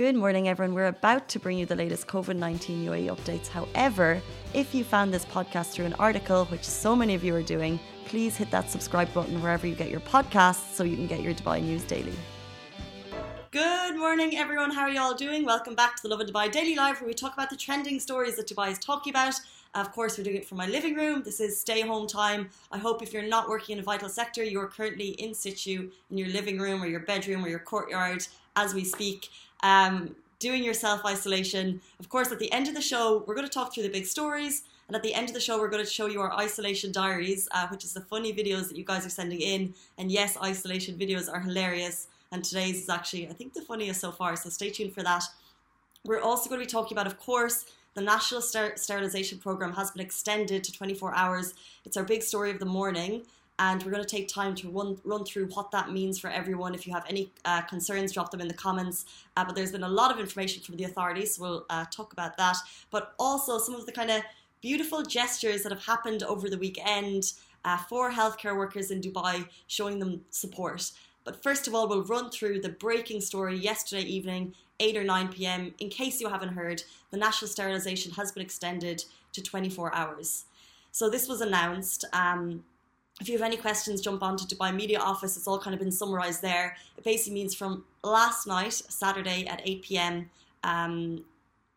Good morning, everyone. We're about to bring you the latest COVID 19 UAE updates. However, if you found this podcast through an article, which so many of you are doing, please hit that subscribe button wherever you get your podcasts so you can get your Dubai news daily. Good morning, everyone. How are you all doing? Welcome back to the Lovin Dubai Daily Live, where we talk about the trending stories that Dubai is talking about. Of course, we're doing it from my living room. This is stay home time. I hope if you're not working in a vital sector, you're currently in situ in your living room or your bedroom or your courtyard as we speak um, doing your self isolation. Of course, at the end of the show, we're going to talk through the big stories. And at the end of the show, we're going to show you our isolation diaries, uh, which is the funny videos that you guys are sending in. And yes, isolation videos are hilarious. And today's is actually, I think, the funniest so far. So stay tuned for that. We're also going to be talking about, of course, the National Ster- Sterilization Program has been extended to 24 hours. It's our big story of the morning and we're going to take time to run run through what that means for everyone. If you have any uh, concerns, drop them in the comments. Uh, but there's been a lot of information from the authorities, so we'll uh, talk about that. But also some of the kind of beautiful gestures that have happened over the weekend uh, for healthcare workers in Dubai, showing them support. But first of all, we'll run through the breaking story yesterday evening, 8 or 9 p.m. In case you haven't heard, the national sterilisation has been extended to 24 hours. So this was announced. Um, if you have any questions, jump onto Dubai Media Office. It's all kind of been summarized there. It basically means from last night, Saturday at 8 p.m., um,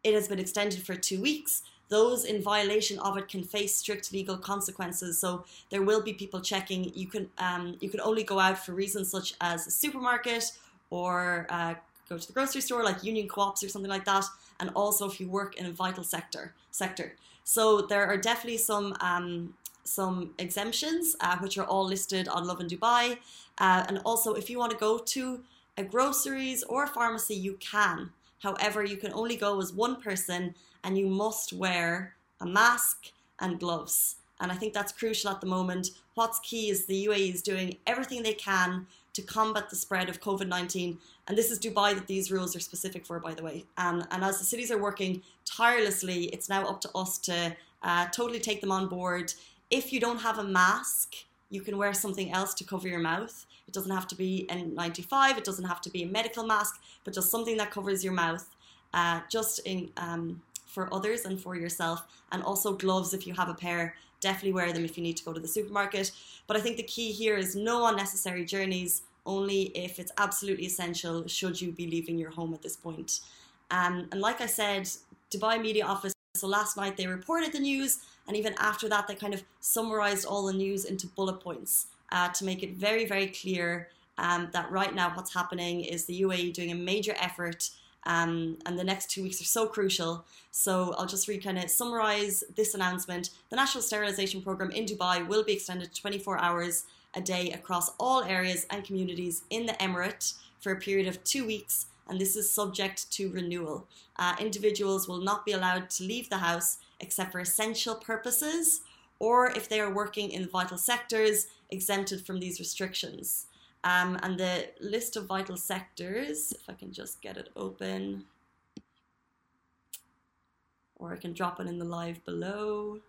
it has been extended for two weeks. Those in violation of it can face strict legal consequences. So there will be people checking. You can um, you can only go out for reasons such as a supermarket or uh, go to the grocery store, like union co-ops or something like that. And also if you work in a vital sector sector. So there are definitely some um, some exemptions, uh, which are all listed on Lovin Dubai. Uh, and also, if you want to go to a groceries or a pharmacy, you can. However, you can only go as one person and you must wear a mask and gloves. And I think that's crucial at the moment. What's key is the UAE is doing everything they can to combat the spread of COVID 19. And this is Dubai that these rules are specific for, by the way. Um, and as the cities are working tirelessly, it's now up to us to uh, totally take them on board if you don't have a mask, you can wear something else to cover your mouth. It doesn't have to be N95, it doesn't have to be a medical mask, but just something that covers your mouth, uh, just in, um, for others and for yourself. And also gloves if you have a pair. Definitely wear them if you need to go to the supermarket. But I think the key here is no unnecessary journeys, only if it's absolutely essential should you be leaving your home at this point. Um, and like I said, Dubai Media Office, so last night they reported the news and even after that, they kind of summarized all the news into bullet points uh, to make it very, very clear um, that right now what's happening is the UAE doing a major effort. Um, and the next two weeks are so crucial. So I'll just re kind of summarize this announcement. The National Sterilization Program in Dubai will be extended 24 hours a day across all areas and communities in the Emirate for a period of two weeks, and this is subject to renewal. Uh, individuals will not be allowed to leave the house except for essential purposes, or if they are working in vital sectors exempted from these restrictions. Um, and the list of vital sectors, if I can just get it open, or I can drop it in the live below.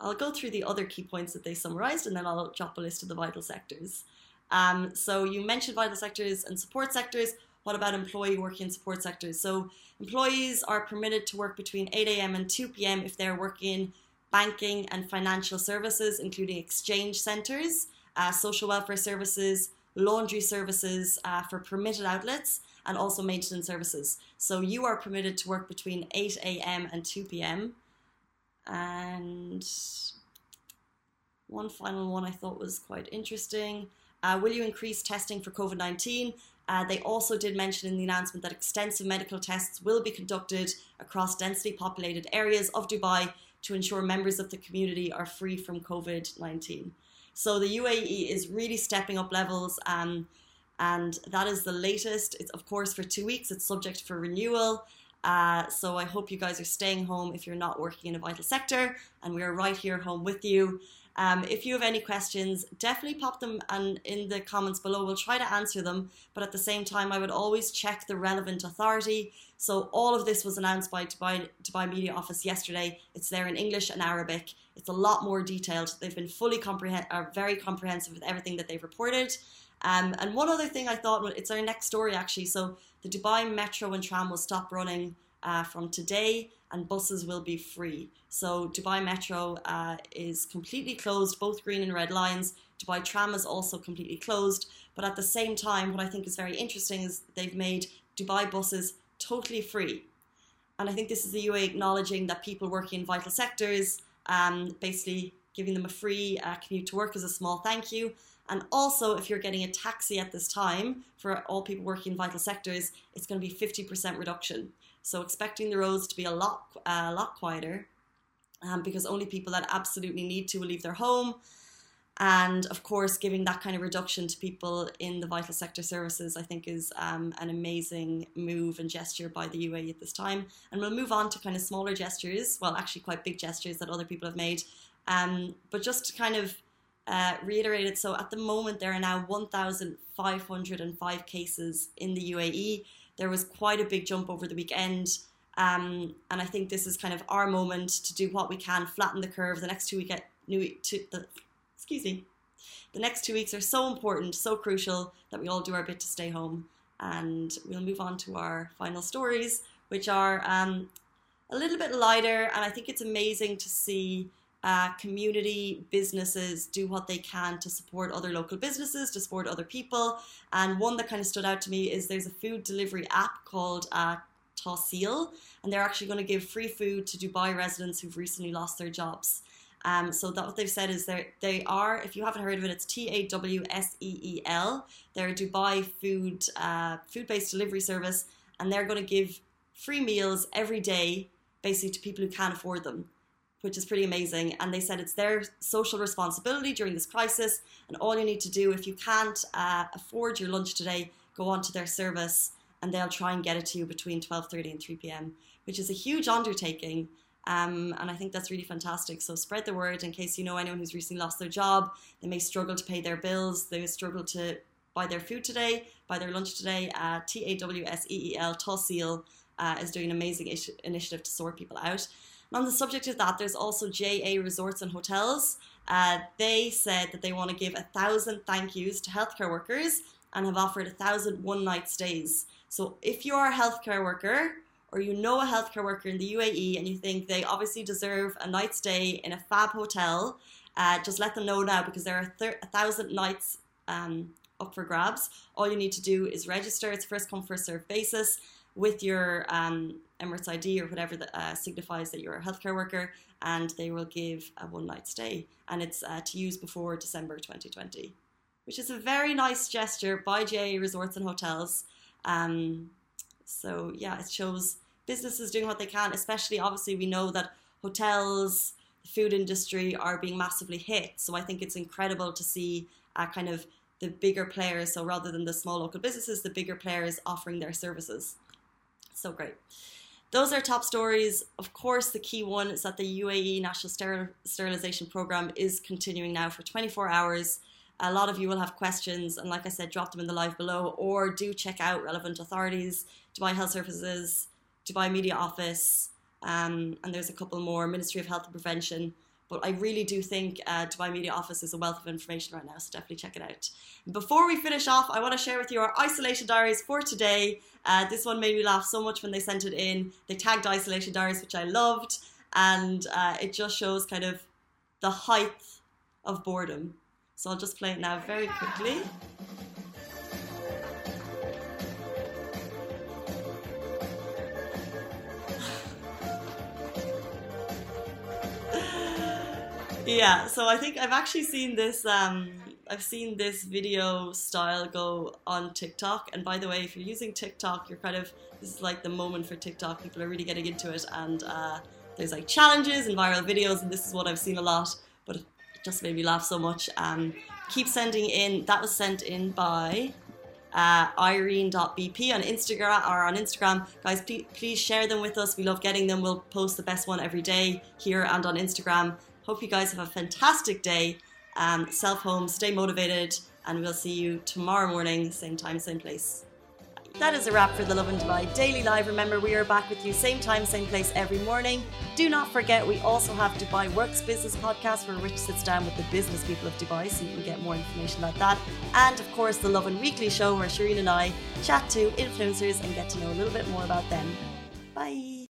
I'll go through the other key points that they summarized and then I'll drop a list of the vital sectors. Um, so you mentioned vital sectors and support sectors. What about employee working in support sectors? So employees are permitted to work between 8 a.m. and 2 p.m. if they're working in banking and financial services, including exchange centres, uh, social welfare services, laundry services uh, for permitted outlets, and also maintenance services. So you are permitted to work between 8 a.m. and 2 p.m. And one final one I thought was quite interesting. Uh, will you increase testing for COVID 19? Uh, they also did mention in the announcement that extensive medical tests will be conducted across densely populated areas of Dubai to ensure members of the community are free from COVID 19. So the UAE is really stepping up levels, um, and that is the latest. It's, of course, for two weeks, it's subject for renewal. Uh, so I hope you guys are staying home if you're not working in a vital sector, and we are right here home with you. Um, if you have any questions, definitely pop them and in the comments below. We'll try to answer them, but at the same time, I would always check the relevant authority. So all of this was announced by Dubai, Dubai Media Office yesterday. It's there in English and Arabic. It's a lot more detailed. They've been fully comprehend, are very comprehensive with everything that they've reported. Um, and one other thing I thought, it's our next story actually. So the Dubai Metro and tram will stop running uh, from today and buses will be free. So Dubai Metro uh, is completely closed, both green and red lines. Dubai Tram is also completely closed. But at the same time, what I think is very interesting is they've made Dubai buses totally free. And I think this is the UAE acknowledging that people working in vital sectors, um, basically giving them a free uh, commute to work as a small thank you. And also, if you're getting a taxi at this time for all people working in vital sectors, it's going to be 50% reduction. So expecting the roads to be a lot, a lot quieter, um, because only people that absolutely need to will leave their home. And of course, giving that kind of reduction to people in the vital sector services, I think, is um, an amazing move and gesture by the UAE at this time. And we'll move on to kind of smaller gestures, well, actually, quite big gestures that other people have made. Um, but just to kind of uh, reiterate it, so at the moment, there are now 1,505 cases in the UAE there was quite a big jump over the weekend. Um, and I think this is kind of our moment to do what we can, flatten the curve. The next two week, new to the, excuse me, the next two weeks are so important, so crucial that we all do our bit to stay home. And we'll move on to our final stories, which are um, a little bit lighter. And I think it's amazing to see uh, community businesses do what they can to support other local businesses, to support other people. And one that kind of stood out to me is there's a food delivery app called uh, and they're actually going to give free food to Dubai residents who've recently lost their jobs. Um, so that what they've said is they they are, if you haven't heard of it, it's T A W S E E L. They're a Dubai food uh, food based delivery service, and they're going to give free meals every day, basically to people who can't afford them which is pretty amazing. And they said it's their social responsibility during this crisis. And all you need to do, if you can't uh, afford your lunch today, go onto their service and they'll try and get it to you between 12.30 and 3 p.m., which is a huge undertaking. Um, and I think that's really fantastic. So spread the word in case you know anyone who's recently lost their job. They may struggle to pay their bills. They may struggle to buy their food today, buy their lunch today. Uh, T A W S E E L, Tawseel, uh, is doing an amazing ish- initiative to sort people out. On the subject of that, there's also JA Resorts and Hotels. Uh, they said that they want to give a thousand thank yous to healthcare workers and have offered a thousand one night stays. So if you're a healthcare worker or you know a healthcare worker in the UAE and you think they obviously deserve a night stay in a fab hotel, uh, just let them know now because there are thir- a thousand nights um, up for grabs. All you need to do is register. It's first come first serve basis with your um, Emirates ID or whatever that uh, signifies that you're a healthcare worker, and they will give a one night stay. And it's uh, to use before December 2020, which is a very nice gesture by JA Resorts and Hotels. Um, so, yeah, it shows businesses doing what they can, especially obviously, we know that hotels, the food industry are being massively hit. So, I think it's incredible to see uh, kind of the bigger players. So, rather than the small local businesses, the bigger players offering their services. So great. Those are top stories. Of course, the key one is that the UAE National Steril- Sterilization Program is continuing now for 24 hours. A lot of you will have questions, and like I said, drop them in the live below, or do check out relevant authorities, Dubai Health Services, Dubai Media Office, um, and there's a couple more Ministry of Health and Prevention. But I really do think uh, Dubai Media Office is a wealth of information right now, so definitely check it out. Before we finish off, I want to share with you our isolation diaries for today. Uh, this one made me laugh so much when they sent it in. They tagged isolation diaries, which I loved, and uh, it just shows kind of the height of boredom. So I'll just play it now very quickly. Yeah so i think i've actually seen this um i've seen this video style go on tiktok and by the way if you're using tiktok you're kind of this is like the moment for tiktok people are really getting into it and uh, there's like challenges and viral videos and this is what i've seen a lot but it just made me laugh so much um keep sending in that was sent in by uh, irene.bp on Instagram or on Instagram. Guys, please, please share them with us. We love getting them. We'll post the best one every day here and on Instagram. Hope you guys have a fantastic day. Um, self home, stay motivated, and we'll see you tomorrow morning, same time, same place. That is a wrap for the Lovin Dubai Daily Live. Remember, we are back with you same time, same place every morning. Do not forget, we also have Dubai Works Business Podcast where Rich sits down with the business people of Dubai so you can get more information about that. And of course, the Lovin Weekly Show where Shireen and I chat to influencers and get to know a little bit more about them. Bye.